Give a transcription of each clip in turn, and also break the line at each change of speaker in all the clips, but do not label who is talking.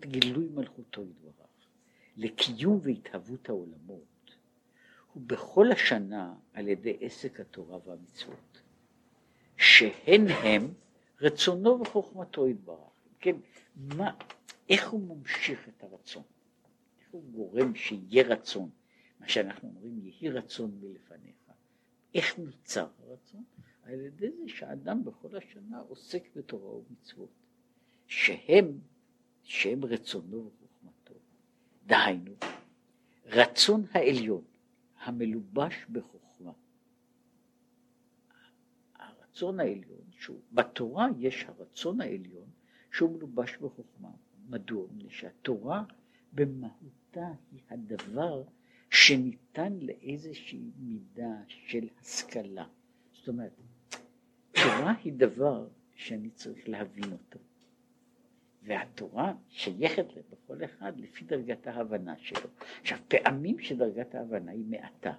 גילוי מלכותו יתברך, לקיום והתהוות העולמות, הוא בכל השנה על ידי עסק התורה והמצוות, שהן הם רצונו וחוכמתו יתברך. כן, מה, איך הוא ממשיך את הרצון? איך הוא גורם שיהיה רצון? מה שאנחנו אומרים, יהי רצון מלפניך. איך נוצר הרצון? על ידי זה שאדם בכל השנה עוסק בתורה ומצוות, שהם, שהם רצונו וחוכמתו. דהיינו, רצון העליון המלובש בחוכמה. הרצון העליון, שהוא, בתורה יש הרצון העליון שהוא מלובש בחוכמה. מדוע? מפני שהתורה במהותה היא הדבר שניתן לאיזושהי מידה של השכלה. זאת אומרת, תורה היא דבר שאני צריך להבין אותו. והתורה שייכת בכל אחד לפי דרגת ההבנה שלו. עכשיו, פעמים שדרגת ההבנה היא מעטה,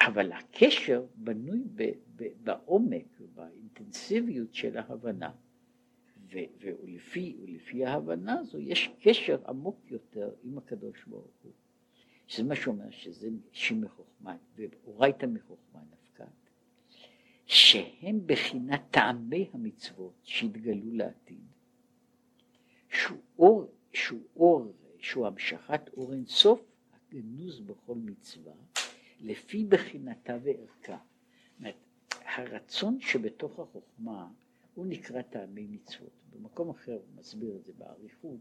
אבל הקשר בנוי ב, ב, בעומק ובאינטנסיביות של ההבנה. ו, ולפי, ולפי ההבנה הזו יש קשר עמוק יותר עם הקדוש ברוך הוא. שזה מה שאומר שזה שמחוכמה, ואורייתא מחוכמה נפקד, שהם בחינת טעמי המצוות שהתגלו לעתיד, שהוא אור, שהוא אור, שהוא המשכת אור אינסוף הגנוז בכל מצווה, לפי בחינתה וערכה. הרצון שבתוך החוכמה הוא נקרא טעמי מצוות. במקום אחר הוא מסביר את זה באריכות.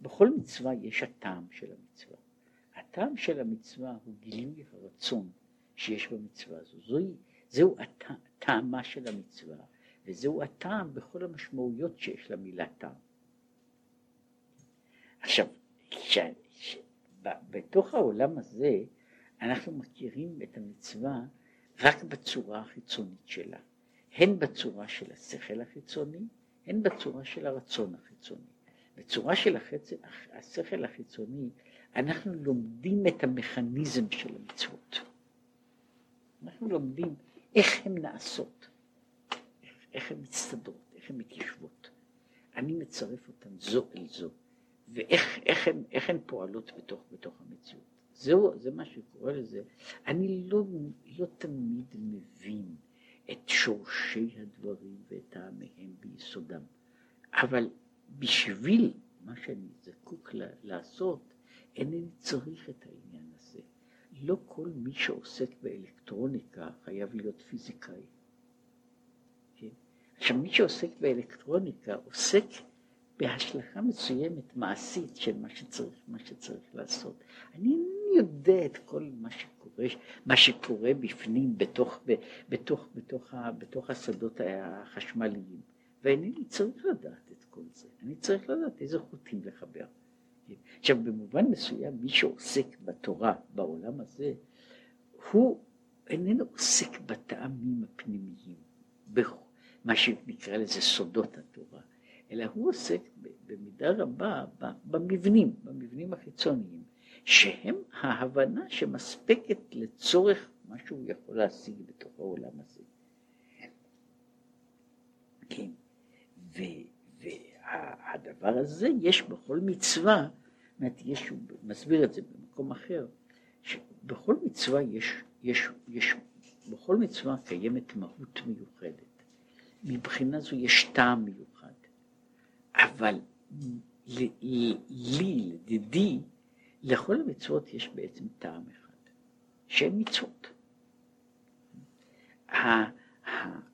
בכל מצווה יש הטעם של המצווה. הטעם של המצווה הוא גילוי הרצון שיש במצווה הזו. זוהי, זהו הטעמה של המצווה, וזהו הטעם בכל המשמעויות שיש למילה טעם. עכשיו, ש, ש, בתוך העולם הזה אנחנו מכירים את המצווה רק בצורה החיצונית שלה, הן בצורה של השכל החיצוני, הן בצורה של הרצון החיצוני. בצורה של החצ... השכל החיצוני אנחנו לומדים את המכניזם של המצוות. אנחנו לומדים איך הן נעשות, איך, הן מסתדרות, איך הן מתיישבות. אני מצרף אותן זו אל זו, ואיך איך הן, הן פועלות בתוך, בתוך המציאות. זהו, זה מה שקורא לזה. אני לא, לא תמיד מבין את שורשי הדברים ואת טעמיהם ביסודם, אבל בשביל מה שאני זקוק לעשות, אינני צריך את העניין הזה. לא כל מי שעוסק באלקטרוניקה חייב להיות פיזיקאי. עכשיו, מי שעוסק באלקטרוניקה עוסק בהשלכה מסוימת מעשית של מה שצריך, מה שצריך לעשות. אני יודע את כל מה שקורה, מה שקורה בפנים, בתוך, בתוך, בתוך, בתוך השדות החשמליים, ואינני צריך לדעת את כל זה. אני צריך לדעת איזה חוטים לחבר. עכשיו, במובן מסוים, מי שעוסק בתורה בעולם הזה, הוא איננו עוסק בטעמים הפנימיים, במה שנקרא לזה סודות התורה, אלא הוא עוסק במידה רבה במבנים, במבנים החיצוניים, שהם ההבנה שמספקת לצורך מה שהוא יכול להשיג בתוך העולם הזה. כן, ו, והדבר הזה יש בכל מצווה, זאת יש, הוא מסביר את זה במקום אחר, שבכל מצווה יש, יש, יש, בכל מצווה קיימת מהות מיוחדת. מבחינה זו יש טעם מיוחד. אבל לי, לדידי, לכל המצוות יש בעצם טעם אחד, שהן מצוות.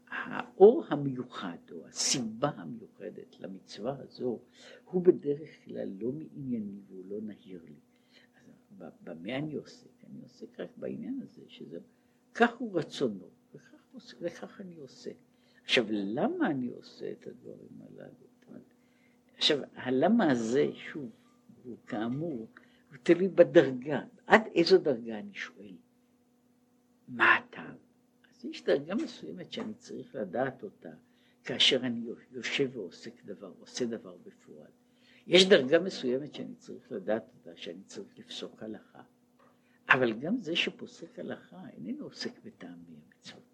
האור המיוחד או הסיבה המיוחדת למצווה הזו הוא בדרך כלל לא מענייני והוא לא נהיר לי. במה אני עוסק? אני עוסק רק בעניין הזה, שזה כך הוא רצונו וכך, וכך אני עושה. עכשיו למה אני עושה את הדברים הללו? עכשיו, הלמה הזה, שוב, הוא כאמור, הוא תלוי בדרגה, עד איזו דרגה אני שואל, מה הטעם? אז יש דרגה מסוימת שאני צריך לדעת אותה כאשר אני יושב ועוסק דבר, עושה דבר בפועל. יש דרגה מסוימת שאני צריך לדעת אותה, שאני צריך לפסוק הלכה. אבל גם זה שפוסק הלכה איננו עוסק בטעמי המצוות.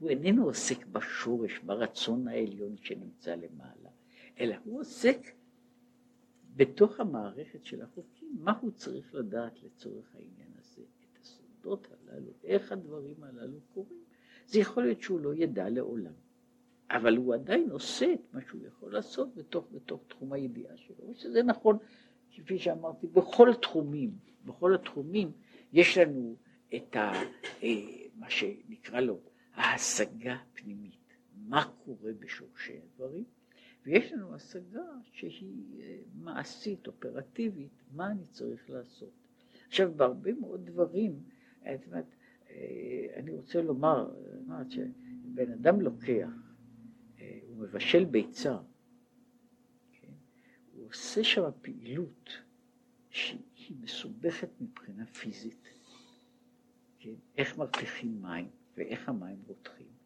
הוא איננו עוסק בשורש, ברצון העליון שנמצא למעלה. אלא הוא עוסק בתוך המערכת של החוקים, מה הוא צריך לדעת לצורך העניין הזה, את הסודות הללו, איך הדברים הללו קורים. זה יכול להיות שהוא לא ידע לעולם, אבל הוא עדיין עושה את מה שהוא יכול לעשות בתוך, בתוך תחום הידיעה שלו, ושזה נכון, כפי שאמרתי, בכל תחומים, בכל התחומים יש לנו את ה, אה, מה שנקרא לו ההשגה הפנימית, מה קורה בשורשי הדברים, ויש לנו השגה שהיא אה, מעשית, אופרטיבית, מה אני צריך לעשות. עכשיו, בהרבה מאוד דברים, זאת אומרת, אה, אני רוצה לומר, שבן אדם לוקח, אה, הוא מבשל ביצה, כן? הוא עושה שם פעילות שהיא מסובכת מבחינה פיזית, כן? איך מרתיחים מים ואיך המים רותחים.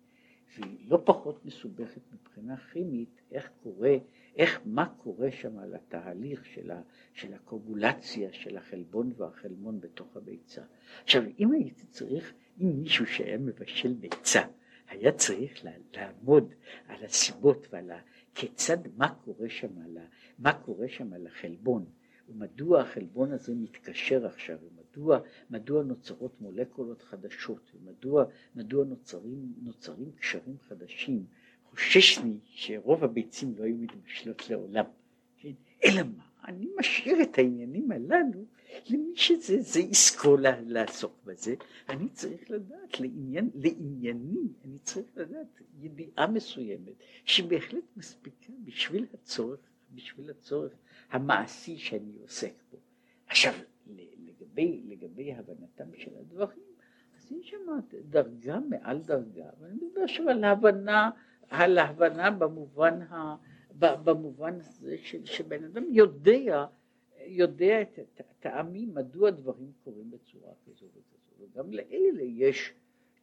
והיא לא פחות מסובכת מבחינה כימית, איך קורה, איך, מה קורה שם על התהליך של, ה, של הקוגולציה של החלבון והחלמון בתוך הביצה. עכשיו, אם הייתי צריך, אם מישהו שהיה מבשל ביצה, היה צריך לעמוד על הסיבות ועל ה... כיצד, מה קורה שם על ה... מה קורה שם על החלבון, ומדוע החלבון הזה מתקשר עכשיו, מדוע נוצרות מולקולות חדשות, ומדוע מדוע נוצרים, נוצרים קשרים חדשים. חוששני שרוב הביצים לא היו מתבשלות לעולם, כן? אלא מה? אני משאיר את העניינים הללו למי שזה עסקו לעסוק בזה. אני צריך לדעת, לעניין, לענייני, אני צריך לדעת ידיעה מסוימת, שבהחלט מספיקה בשביל הצורך, בשביל הצורך המעשי שאני עוסק בו. עכשיו, לגבי, לגבי הבנתם של הדברים, אז יש שם דרגה מעל דרגה, ואני מדבר עכשיו על ההבנה, על ההבנה במובן, ה, במובן הזה של, שבן אדם יודע, יודע את הטעמים, מדוע דברים קורים בצורה כזו וכזו, וגם לאלה יש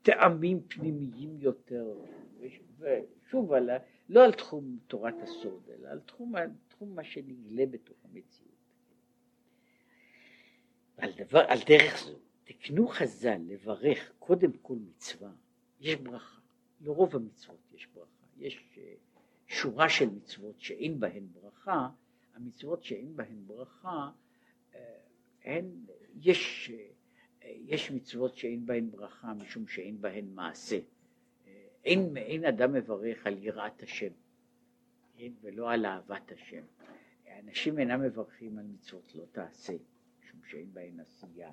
טעמים פנימיים יותר, ושוב, על, לא על תחום תורת הסוד, אלא על תחום, תחום מה שנגלה בתוך המציאות. על, דבר, על דרך זו, תקנו חז"ל לברך קודם כל מצווה, יש ברכה, לרוב המצוות יש ברכה, יש אה, שורה של מצוות שאין בהן ברכה, המצוות שאין בהן ברכה, אה, הן, יש, אה, יש מצוות שאין בהן ברכה משום שאין בהן מעשה, אין, אין אדם מברך על יראת השם, כן, ולא על אהבת השם, אנשים אינם מברכים על מצוות לא תעשה שאין בהן עשייה.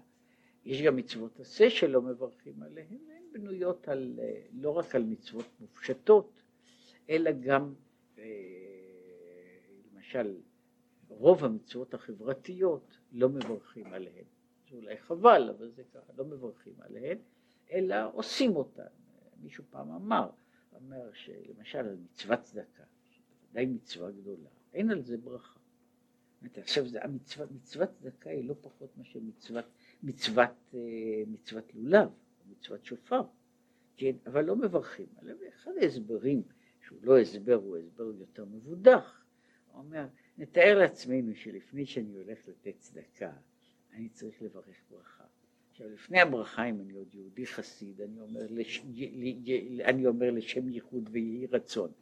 יש גם מצוות עשה שלא מברכים עליהן, הן בנויות על, אה, לא רק על מצוות מופשטות, אלא גם, אה, למשל, רוב המצוות החברתיות לא מברכים עליהן. זה אולי חבל, אבל זה ככה, לא מברכים עליהן, אלא עושים אותן. מישהו פעם אמר, אומר שלמשל על מצוות צדקה, ודאי מצווה גדולה, אין על זה ברכה. עכשיו המצוות, מצוות צדקה היא לא פחות מאשר מצוות, מצוות, אה, מצוות לולב, מצוות שופר, כן, אבל לא מברכים עליה, ואחד ההסברים, שהוא לא הסבר, הוא הסבר יותר מבודח, הוא אומר, נתאר לעצמנו שלפני שאני הולך לתת צדקה, אני צריך לברך ברכה. עכשיו לפני הברכה, אם אני עוד יהודי חסיד, אני אומר, לש, אני אומר לשם ייחוד ויהי רצון.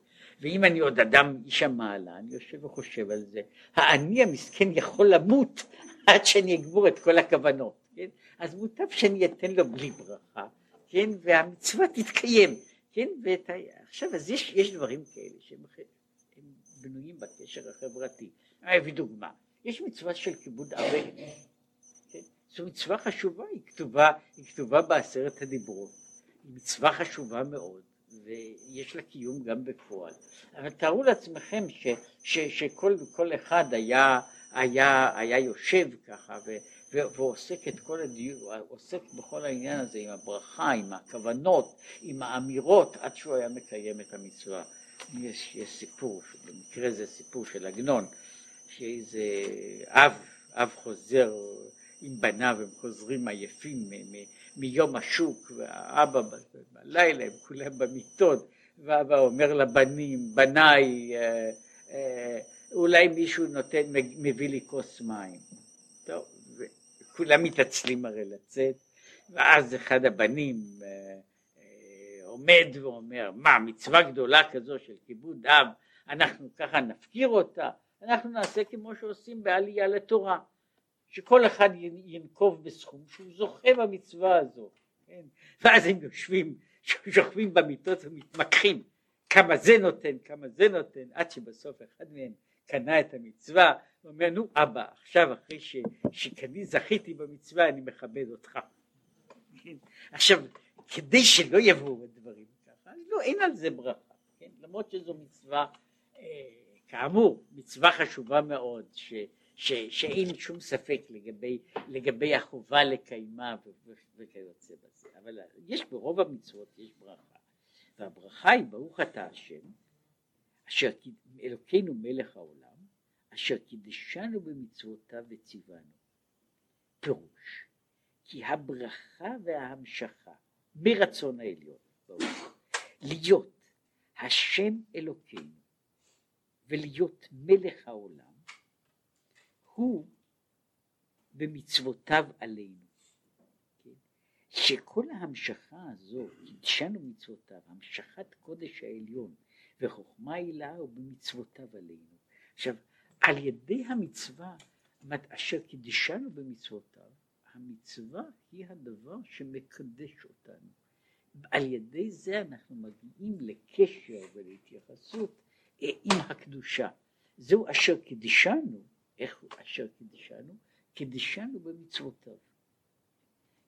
ואם אני עוד אדם איש המעלה, אני יושב וחושב על זה, האני המסכן יכול למות עד שאני אגבור את כל הכוונות, כן? אז מוטב שאני אתן לו בלי ברכה, כן? והמצווה תתקיים, כן? ואת ה... עכשיו, אז יש, יש דברים כאלה שהם בנויים בקשר החברתי. אני אביא דוגמה, יש מצווה של כיבוד אבן, כן? זו מצווה חשובה, היא כתובה, היא כתובה בעשרת הדיברות, היא מצווה חשובה מאוד. ויש לה קיום גם בפועל. אבל תארו לעצמכם ש, ש, שכל אחד היה, היה, היה יושב ככה ו, ו, ועוסק את כל הדיון, עוסק בכל העניין הזה עם הברכה, עם הכוונות, עם האמירות, עד שהוא היה מקיים את המצווה. יש, יש סיפור, במקרה זה סיפור של עגנון, שאיזה אב, אב חוזר עם בניו, הם חוזרים עייפים מיום השוק, והאבא בלילה, הם כולם במיטות, ואבא אומר לבנים, בניי, אה, אה, אולי מישהו נותן, מביא לי כוס מים. טוב, וכולם מתעצלים הרי לצאת, ואז אחד הבנים אה, עומד ואומר, מה, מצווה גדולה כזו של כיבוד אב, אנחנו ככה נפקיר אותה, אנחנו נעשה כמו שעושים בעלייה לתורה, שכל אחד ינקוב בסכום שהוא זוכה במצווה הזו, כן? ואז הם יושבים, שוכבים במיטות ומתמקחים כמה זה נותן, כמה זה נותן, עד שבסוף אחד מהם קנה את המצווה, הוא אומר נו אבא עכשיו אחרי ש, שאני זכיתי במצווה אני מכבד אותך. כן? עכשיו כדי שלא יבואו הדברים ככה, לא אין על זה ברכה, כן? למרות שזו מצווה אה, כאמור מצווה חשובה מאוד ש, ש, שאין שום ספק לגבי, לגבי החובה לקיימה וכיוצא בזה, אבל יש ברוב המצוות יש ברכה. והברכה היא ברוך אתה השם אשר אלוקינו מלך העולם אשר קידשנו במצוותיו וציוונו. פירוש כי הברכה וההמשכה מרצון העליון להיות השם אלוקינו ולהיות מלך העולם הוא במצוותיו עלינו שכל ההמשכה הזו, קידשנו מצוותיו, המשכת קודש העליון וחוכמה הילה הוא במצוותיו עלינו. עכשיו, על ידי המצווה, אשר קידשנו במצוותיו, המצווה היא הדבר שמקדש אותנו. על ידי זה אנחנו מגיעים לקשר ולהתייחסות אה, עם הקדושה. זהו אשר קידשנו, איך הוא אשר קידשנו? קידשנו במצוותיו.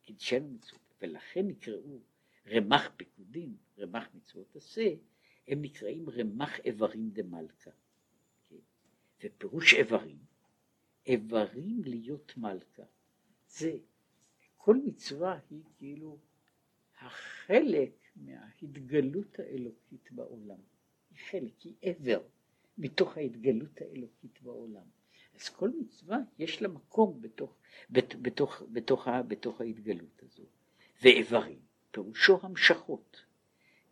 קידשנו מצוות, ולכן נקראו רמ"ח פיקודים, רמ"ח מצוות עשה, הם נקראים רמ"ח איברים דמלכה. ופירוש איברים, איברים להיות מלכה. זה, כל מצווה היא כאילו החלק מההתגלות האלוקית בעולם. היא חלק, היא עבר מתוך ההתגלות האלוקית בעולם. אז כל מצווה יש לה מקום בתוך, בת, בתוך, בתוך, בתוך ההתגלות הזו. ואיברים, פירושו המשכות,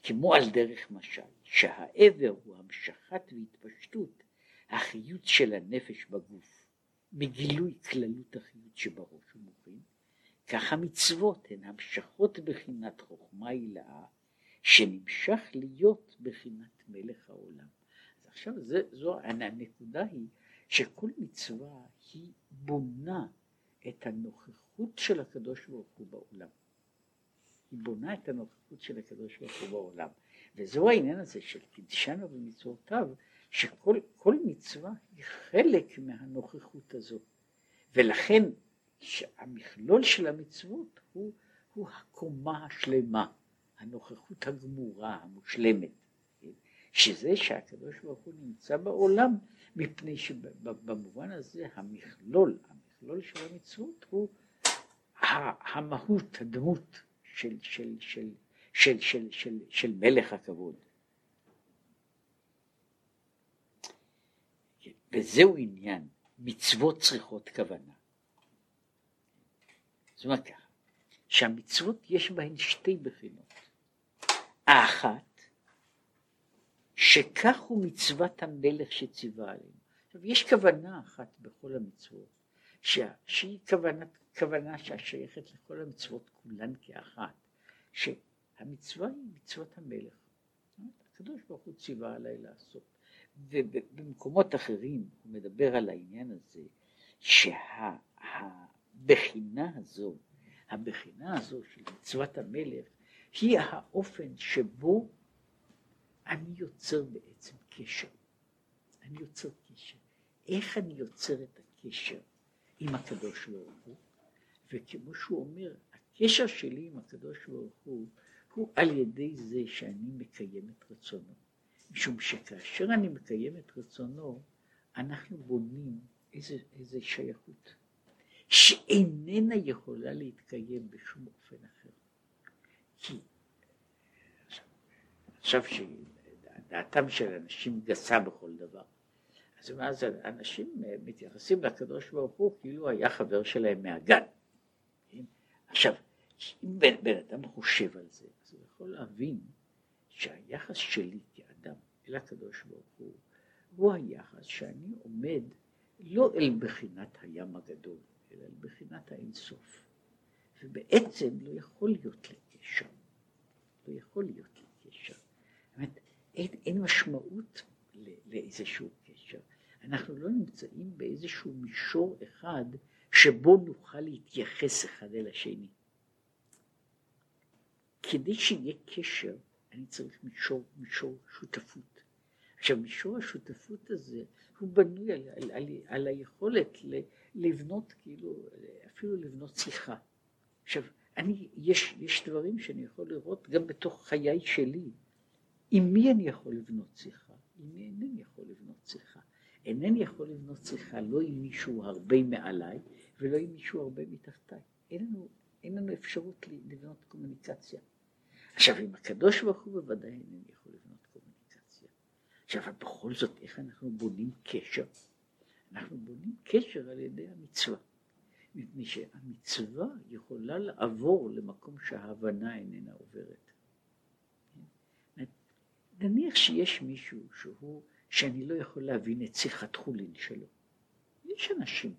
כמו על דרך משל, שהעבר הוא המשכת והתפשטות החיות של הנפש בגוף, מגילוי כללות החיות שבראש ומוחין, כך המצוות הן המשכות בחינת חוכמה הילאה, שנמשך להיות בחינת מלך העולם. אז עכשיו זה, זו הנקודה היא שכל מצווה היא בונה את הנוכחות של הקדוש ברוך הוא בעולם. היא בונה את הנוכחות של הקדוש ברוך הוא בעולם. וזהו העניין הזה של קידשנו במצוותיו, שכל מצווה היא חלק מהנוכחות הזו. ולכן המכלול של המצוות הוא, הוא הקומה השלמה, הנוכחות הגמורה, המושלמת. שזה שהקדוש ברוך הוא נמצא בעולם מפני שבמובן הזה המכלול, המכלול של המצוות הוא המהות, הדמות של, של, של, של, של, של, של מלך הכבוד. וזהו עניין, מצוות צריכות כוונה. זאת אומרת ככה, שהמצוות יש בהן שתי בחינות. האחת שכך הוא מצוות המלך שציווה עלינו. עכשיו יש כוונה אחת בכל המצוות, שה, שהיא כוונה, כוונה שהשייכת לכל המצוות כולן כאחת, שהמצווה היא מצוות המלך. הקדוש ברוך הוא ציווה עליי לעשות. ובמקומות אחרים הוא מדבר על העניין הזה, שהבחינה הזו, הבחינה הזו של מצוות המלך, היא האופן שבו אני יוצר בעצם קשר. אני יוצר קשר. איך אני יוצר את הקשר עם הקדוש ברוך הוא? וכמו שהוא אומר, הקשר שלי עם הקדוש ברוך הוא, הוא על ידי זה שאני מקיים את רצונו. משום שכאשר אני מקיים את רצונו, אנחנו בונים איזה, איזה שייכות, שאיננה יכולה להתקיים בשום אופן אחר. כי עכשיו דעתם של אנשים גסה בכל דבר. אז אז אנשים מתייחסים לקדוש ברוך הוא כאילו היה חבר שלהם מהגן. כן? עכשיו, אם בן, בן אדם חושב על זה, אז הוא יכול להבין שהיחס שלי כאדם אל הקדוש ברוך הוא, הוא היחס שאני עומד לא אל בחינת הים הגדול, אלא אל בחינת האינסוף. ובעצם לא יכול להיות לי קשר. לא יכול להיות לי אין, אין משמעות לאיזשהו קשר. אנחנו לא נמצאים באיזשהו מישור אחד שבו נוכל להתייחס אחד אל השני. כדי שיהיה קשר, אני צריך מישור, מישור שותפות. עכשיו, מישור השותפות הזה, הוא בנוי על, על, על, על היכולת ל, לבנות, כאילו, אפילו לבנות שיחה. עכשיו, אני, יש, יש דברים שאני יכול לראות גם בתוך חיי שלי. עם מי אני יכול לבנות שיחה? עם מי אינני יכול לבנות שיחה? אינני יכול לבנות שיחה לא עם מישהו הרבה מעליי ולא עם מישהו הרבה מתחתיי. אין לנו, אין לנו אפשרות לבנות קומוניקציה. עכשיו, עם הקדוש ברוך הוא בוודאי אינני יכול לבנות קומוניקציה. עכשיו, אבל בכל זאת, איך אנחנו בונים קשר? אנחנו בונים קשר על ידי המצווה. מפני שהמצווה יכולה לעבור למקום שההבנה איננה עוברת. נניח שיש מישהו שהוא, שאני לא יכול להבין את שיחת חולין שלו. יש אנשים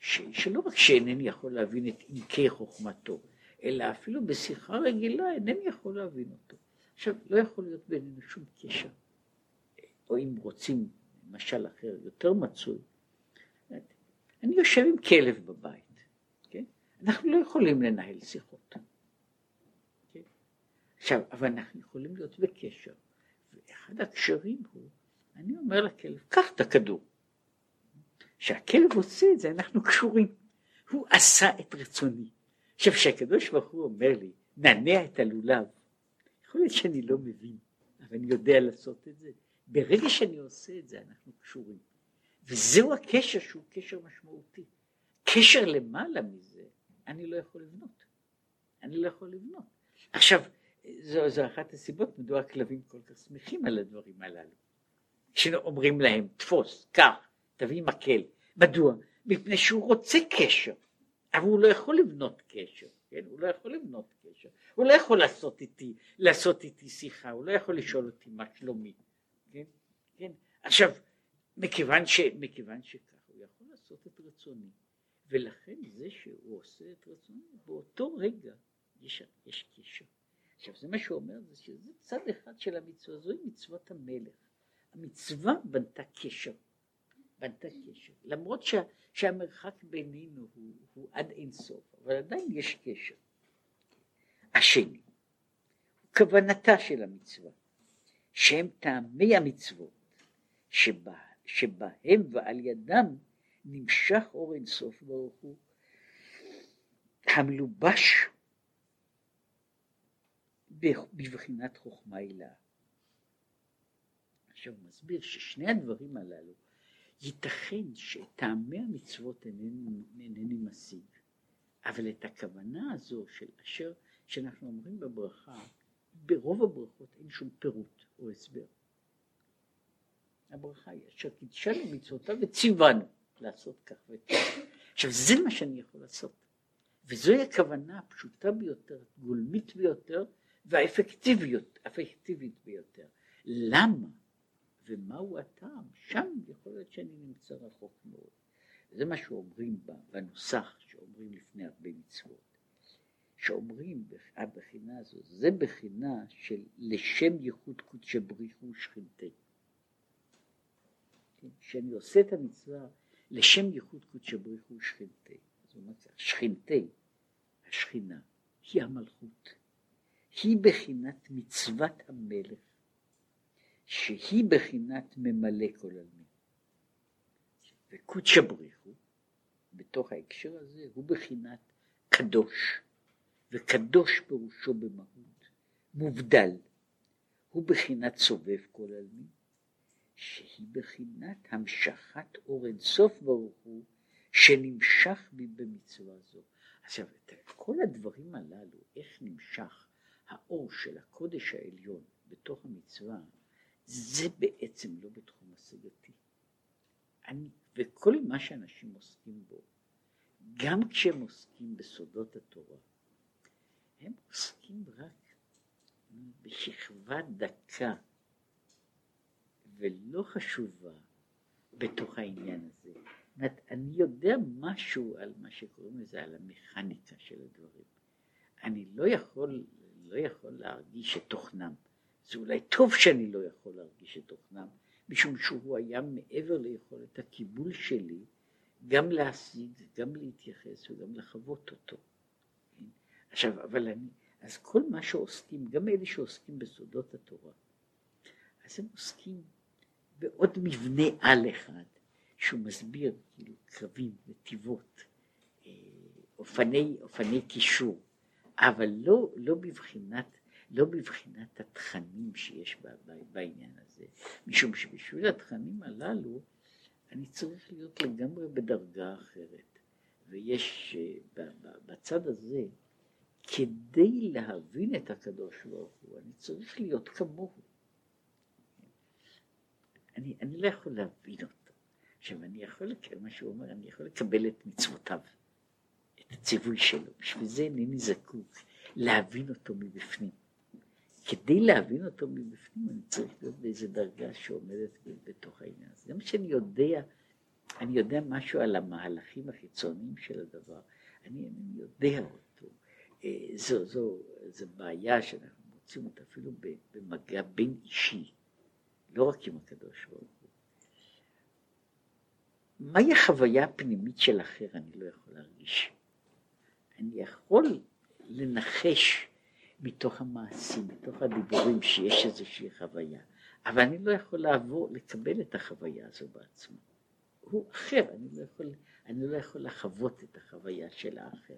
ש, שלא רק שאינני יכול להבין את עמקי חוכמתו, אלא אפילו בשיחה רגילה אינני יכול להבין אותו. עכשיו, לא יכול להיות בינינו שום קשר. או אם רוצים משל אחר יותר מצוי, אני יושב עם כלב בבית. אנחנו לא יכולים לנהל שיחות. כן? עכשיו, אבל אנחנו יכולים להיות בקשר, ואחד הקשרים הוא, אני אומר לכלב, קח את הכדור. כשהכלב עושה את זה, אנחנו קשורים. הוא עשה את רצוני. עכשיו, כשהקדוש ברוך הוא אומר לי, נענע את הלולב, יכול להיות שאני לא מבין, אבל אני יודע לעשות את זה. ברגע שאני עושה את זה, אנחנו קשורים. וזהו הקשר שהוא קשר משמעותי. קשר למעלה מזה. אני לא יכול לבנות. אני לא יכול לבנות. עכשיו, זו, זו אחת הסיבות מדוע הכלבים כל כך שמחים על הדברים הללו. כשאומרים להם, תפוס, קח, תביא מקל. מדוע? מפני שהוא רוצה קשר, אבל הוא לא יכול לבנות קשר, כן? הוא לא יכול לבנות קשר. הוא לא יכול לעשות איתי, לעשות איתי שיחה, הוא לא יכול לשאול אותי מה שלומי, כן? כן? עכשיו, מכיוון, ש, מכיוון שכך, הוא יכול לעשות את רצוני. ולכן זה שהוא עושה את רצונו, באותו רגע יש, יש קשר. עכשיו זה מה שהוא אומר, זה שזה צד אחד של המצווה, זוהי מצוות המלך. המצווה בנתה קשר, בנתה קשר, למרות שה, שהמרחק בינינו הוא, הוא עד אין סוף, אבל עדיין יש קשר. השני, כוונתה של המצווה, שהם טעמי המצוות, שבה, שבהם ועל ידם נמשך אור אינסוף ברוך הוא, המלובש בבחינת חוכמה הילה. עכשיו הוא מסביר ששני הדברים הללו, ייתכן שטעמי המצוות אינני, אינני משיג, אבל את הכוונה הזו של אשר, שאנחנו אומרים בברכה, ברוב הברכות אין שום פירוט או הסבר. הברכה היא אשר קידשנו מצוותיו וציוונו. לעשות כך וכך. עכשיו זה מה שאני יכול לעשות. וזוהי הכוונה הפשוטה ביותר, הגולמית ביותר והאפקטיביות, האפקטיבית ביותר. למה ומהו הטעם? שם יכול להיות שאני נמצא רחוק מאוד. זה מה שאומרים בנוסח שאומרים לפני הרבה מצוות. שאומרים הבחינה הזו, זה בחינה של לשם ייחוד קודשא בריחו שכינתי. כן? כשאני עושה את המצווה לשם ייחוד הוא שכינתי. אז הוא מצא, שכינתי, השכינה, היא המלכות. היא בחינת מצוות המלך, שהיא בחינת ממלא כל עלמין. וקודשא בריך הוא, בתוך ההקשר הזה, הוא בחינת קדוש, וקדוש פירושו במהות, מובדל. הוא בחינת סובב כל עלמין, שהיא בחינת המשכת אור אינסוף ברוך הוא שנמשך במצווה זו. עכשיו, כל הדברים הללו, איך נמשך האור של הקודש העליון בתוך המצווה, זה בעצם לא בתחום השגתי. אני, וכל מה שאנשים עוסקים בו, גם כשהם עוסקים בסודות התורה, הם עוסקים רק בשכבה דקה ולא חשובה בתוך העניין הזה. אומרת, אני יודע משהו על מה שקוראים לזה, על המכניקה של הדברים. אני לא יכול, לא יכול להרגיש את תוכנם. זה אולי טוב שאני לא יכול להרגיש את תוכנם, משום שהוא היה מעבר ליכולת הקיבול שלי גם להשיג, גם להתייחס וגם לחוות אותו. כן? עכשיו, אבל אני, אז כל מה שעוסקים, גם אלה שעוסקים בסודות התורה, אז הם עוסקים בעוד מבנה על אחד, שהוא מסביר כאילו קרבים, נתיבות, אה, אופני, אופני קישור, אבל לא, לא בבחינת לא בבחינת התכנים שיש בעניין הזה, משום שבשביל התכנים הללו אני צריך להיות לגמרי בדרגה אחרת, ויש אה, בצד הזה, כדי להבין את הקדוש ברוך הוא, אני צריך להיות כמוהו. אני, אני לא יכול להבין אותו. עכשיו אני יכול, מה שהוא אומר, אני יכול לקבל את מצוותיו, הציווי שלו, בשביל זה אינני זקוק להבין אותו מבפנים. כדי להבין אותו מבפנים אני צריך להיות באיזה דרגה שעומדת בתוך העניין הזה. גם כשאני יודע, אני יודע משהו על המהלכים החיצוניים של הדבר, אני אינני יודע אותו. אה, זו, זו, זו בעיה שאנחנו מוצאים אותה אפילו במגע בין אישי, לא רק עם הקדוש ברוך הוא. מהי החוויה הפנימית של אחר אני לא יכול להרגיש. אני יכול לנחש מתוך המעשים, מתוך הדיבורים, שיש איזושהי חוויה. אבל אני לא יכול לעבור, לקבל את החוויה הזו בעצמו. הוא אחר, אני לא יכול, אני לא יכול לחוות את החוויה של האחר.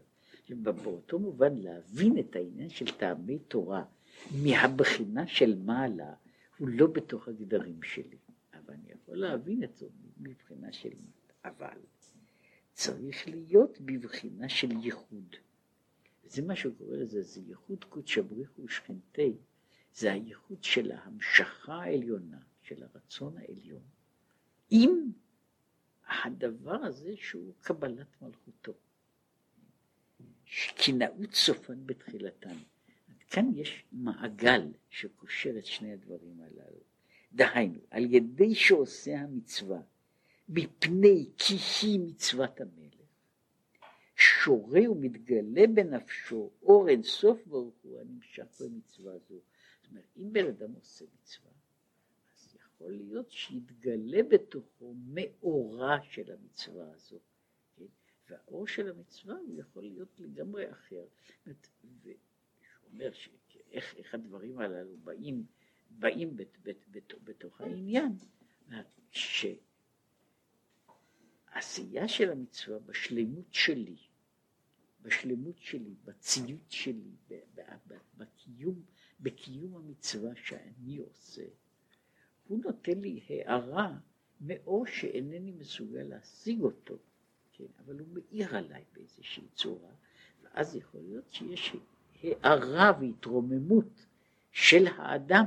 באותו מובן להבין את העניין של טעמי תורה מהבחינה של מעלה, הוא לא בתוך הגדרים שלי, אבל אני יכול להבין את זה מבחינה של אבל צריך להיות בבחינה של ייחוד. זה מה שהוא קורא לזה, זה ייחוד קודש הבריחו ושכנתי, זה הייחוד של ההמשכה העליונה, של הרצון העליון, עם הדבר הזה שהוא קבלת מלכותו. שקנאות סופן בתחילתן. כאן יש מעגל שקושר את שני הדברים הללו. דהיינו, על ידי שעושה המצווה, מפני כי היא מצוות המלך, שורה ומתגלה בנפשו אור אין סוף ברוך הוא הנמשך במצווה זו. זאת אומרת, אם בן אדם עושה מצווה, אז יכול להיות שיתגלה בתוכו מאורה של המצווה הזו. כן? והאור של המצווה הוא יכול להיות לגמרי אחר. אומר שאיך איך הדברים הללו באים, באים בת, בת, בת, בתוך העניין, שעשייה של המצווה בשלמות שלי, בשלמות שלי, בציות שלי, בקיום, בקיום המצווה שאני עושה, הוא נותן לי הערה מאור שאינני מסוגל להשיג אותו, כן, אבל הוא מאיר עליי באיזושהי צורה, ואז יכול להיות שיש הערה והתרוממות של האדם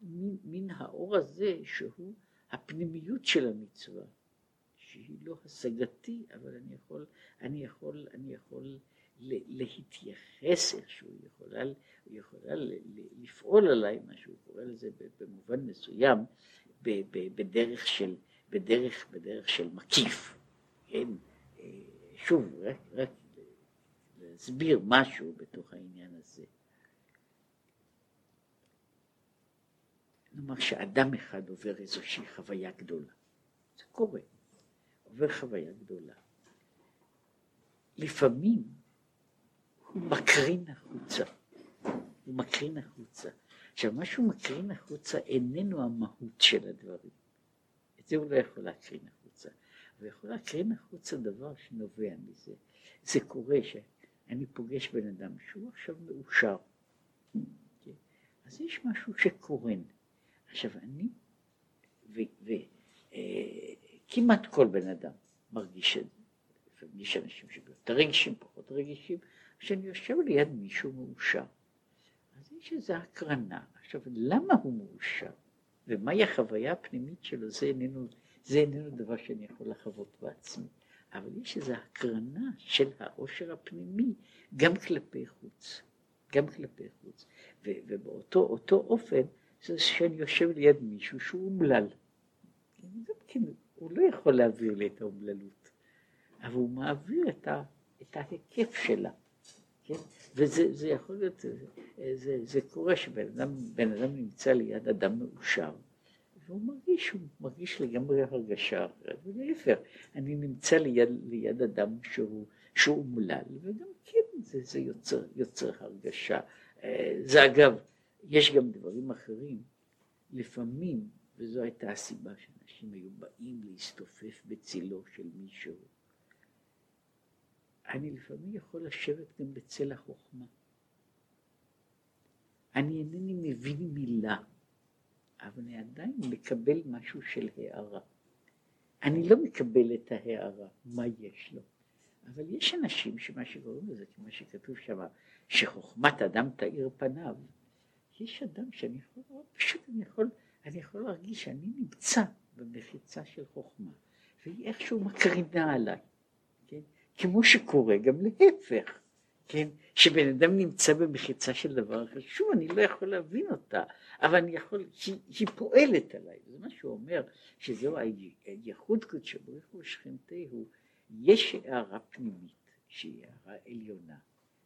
מן, האור הזה שהוא הפנימיות של המצווה. שהיא לא השגתי, אבל אני יכול, אני יכול, אני יכול להתייחס איכשהו, היא יכולה, היא יכולה לפעול עליי, מה שהוא קורא לזה במובן מסוים, בדרך של, בדרך, בדרך של מקיף, כן? אה, שוב, רק, רק להסביר משהו בתוך העניין הזה. נאמר שאדם אחד עובר איזושהי חוויה גדולה, זה קורה. עובר חוויה גדולה. לפעמים הוא מקרין החוצה, הוא מקרין החוצה. עכשיו, מה שהוא מקרין החוצה איננו המהות של הדברים. את זה הוא לא יכול להקרין החוצה. הוא יכול להקרין החוצה דבר שנובע מזה. זה קורה שאני פוגש בן אדם שהוא עכשיו מאושר. כן? אז יש משהו שקורן. עכשיו, אני, ו, ו, אה, כמעט כל בן אדם מרגיש את זה. יש אנשים שיותר רגישים, פחות רגישים. כשאני יושב ליד מישהו מאושר, אז יש איזו הקרנה. עכשיו, למה הוא מאושר? ומהי החוויה הפנימית שלו? זה איננו, זה איננו דבר שאני יכול לחוות בעצמי. אבל יש איזו הקרנה של העושר הפנימי גם כלפי חוץ. גם כלפי חוץ. ובאותו אופן, זה שאני יושב ליד מישהו שהוא אומלל. גם כן, הוא לא יכול להעביר לי את האומללות, אבל הוא מעביר את, ה, את ההיקף שלה, כן? וזה יכול להיות, זה, זה, קורה שבן אדם, אדם נמצא ליד אדם מאושר, והוא מרגיש, הוא מרגיש לגמרי הרגשה אחרת, ולהפך, אני נמצא ליד, ליד אדם שהוא, שהוא אומלל, וגם כן זה, זה יוצר, יוצר הרגשה. אה, זה אגב, יש גם דברים אחרים, לפעמים, וזו הייתה הסיבה שאנשים היו באים להסתופף בצילו של מישהו, אני לפעמים יכול לשבת גם בצל החוכמה. אני אינני מבין מילה, אבל אני עדיין מקבל משהו של הערה. אני לא מקבל את ההערה, מה יש לו. אבל יש אנשים שמה שקוראים לזה, כמו שכתוב שם, שחוכמת אדם תאיר פניו. יש אדם שאני יכול, פשוט אני יכול, אני יכול להרגיש שאני נמצא במחיצה של חוכמה, והיא איכשהו מקרינה עליי, כן? כמו שקורה גם להפך. כן, שבן אדם נמצא במחיצה של דבר אחר, שוב אני לא יכול להבין אותה, אבל אני יכול, היא, היא פועלת עליי, זה מה שהוא אומר, שזהו הייחוד קודשו ברוך הוא שכנתהו, יש הערה פנימית שהיא הערה עליונה,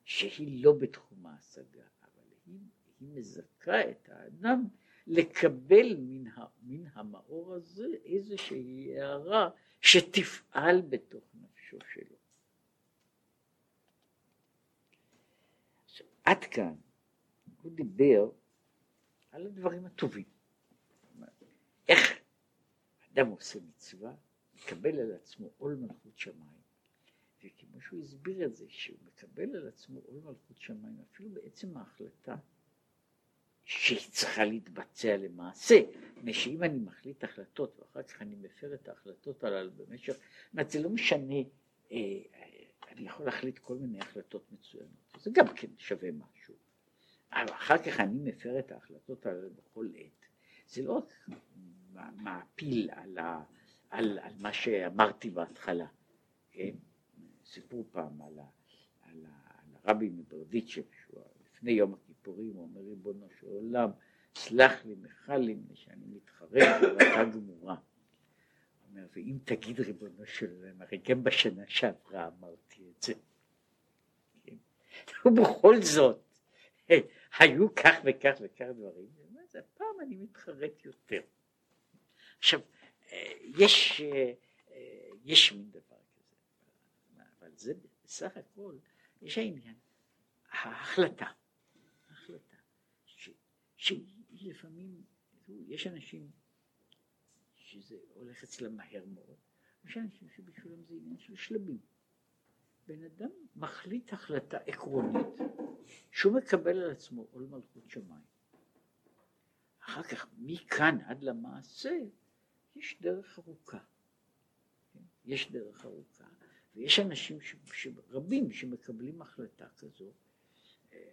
שהיא לא בתחום ההשגה, אבל היא, היא מזכה את האדם לקבל מן, ה, מן המאור הזה איזושהי הערה שתפעל בתוך נפשו שלו. עד כאן הוא דיבר על הדברים הטובים. איך אדם עושה מצווה, מקבל על עצמו עול מלכות שמיים, וכמו שהוא הסביר את זה, שהוא מקבל על עצמו עול מלכות שמיים, אפילו בעצם ההחלטה שהיא צריכה להתבצע למעשה, מפני שאם אני מחליט החלטות ואחר כך אני מפר את ההחלטות הללו במשך, זאת אומרת זה לא משנה אה, אני יכול להחליט כל מיני החלטות מצוינות, זה גם כן שווה משהו. אבל אחר כך אני מפר את ההחלטות האלה בכל עת. זה לא רק מעפיל על, ה, על, על מה שאמרתי בהתחלה. כן? סיפרו פעם על, ה, על, ה, על הרבי מברדיצ'ב, שהוא לפני יום הוא אומר ריבונו של עולם, סלח לי, מחל לי, שאני מתחרט חרטה גמורה. אומר, ואם תגיד ריבונו של עולם, הרי גם בשנה שעברה אמרתי את זה. כן? ובכל זאת, היו כך וכך וכך דברים, אז הפעם אני מתחרט יותר. עכשיו, יש, יש מין דבר כזה, אבל זה בסך הכל, יש העניין, ההחלטה, שהיא לפעמים, יש אנשים שזה הולך אצלם מהר מאוד, יש אנשים שבשבילם זה עניין של שלבים. בן אדם מחליט החלטה עקרונית שהוא מקבל על עצמו עול מלכות שמיים. אחר כך מכאן עד למעשה יש דרך ארוכה. כן? יש דרך ארוכה, ויש אנשים ש... רבים שמקבלים החלטה כזו,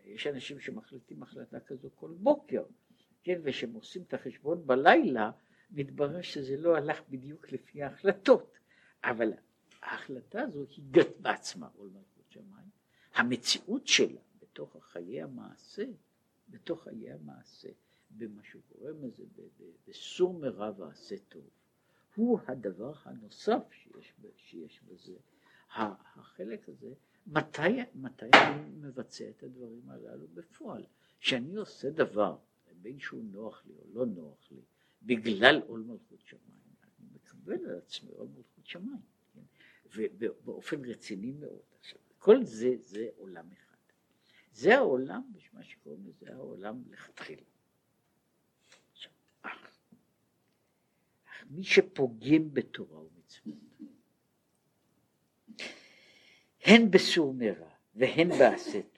יש אנשים שמחליטים החלטה כזו כל בוקר, כן, ושהם עושים את החשבון בלילה, מתברר שזה לא הלך בדיוק לפי ההחלטות, אבל ההחלטה הזו היא גת בעצמה עול מלכות שמיים, המציאות שלה בתוך חיי המעשה, בתוך חיי המעשה, במה שקורה מזה, בסור מרע ועשה טוב, הוא הדבר הנוסף שיש, שיש בזה, החלק הזה, מתי, מתי אני מבצע את הדברים הללו בפועל, כשאני עושה דבר, בין שהוא נוח לי או לא נוח לי, בגלל עול מלכות שמיים, אני מקבל על עצמי עול מלכות שמיים, כן? ובאופן רציני מאוד. עכשיו, כל זה, זה עולם אחד. זה העולם, מה שקוראים לזה העולם לכתחילה. מי שפוגם בתורה ומצוות, הן בסור מרע והן בעשה טוב,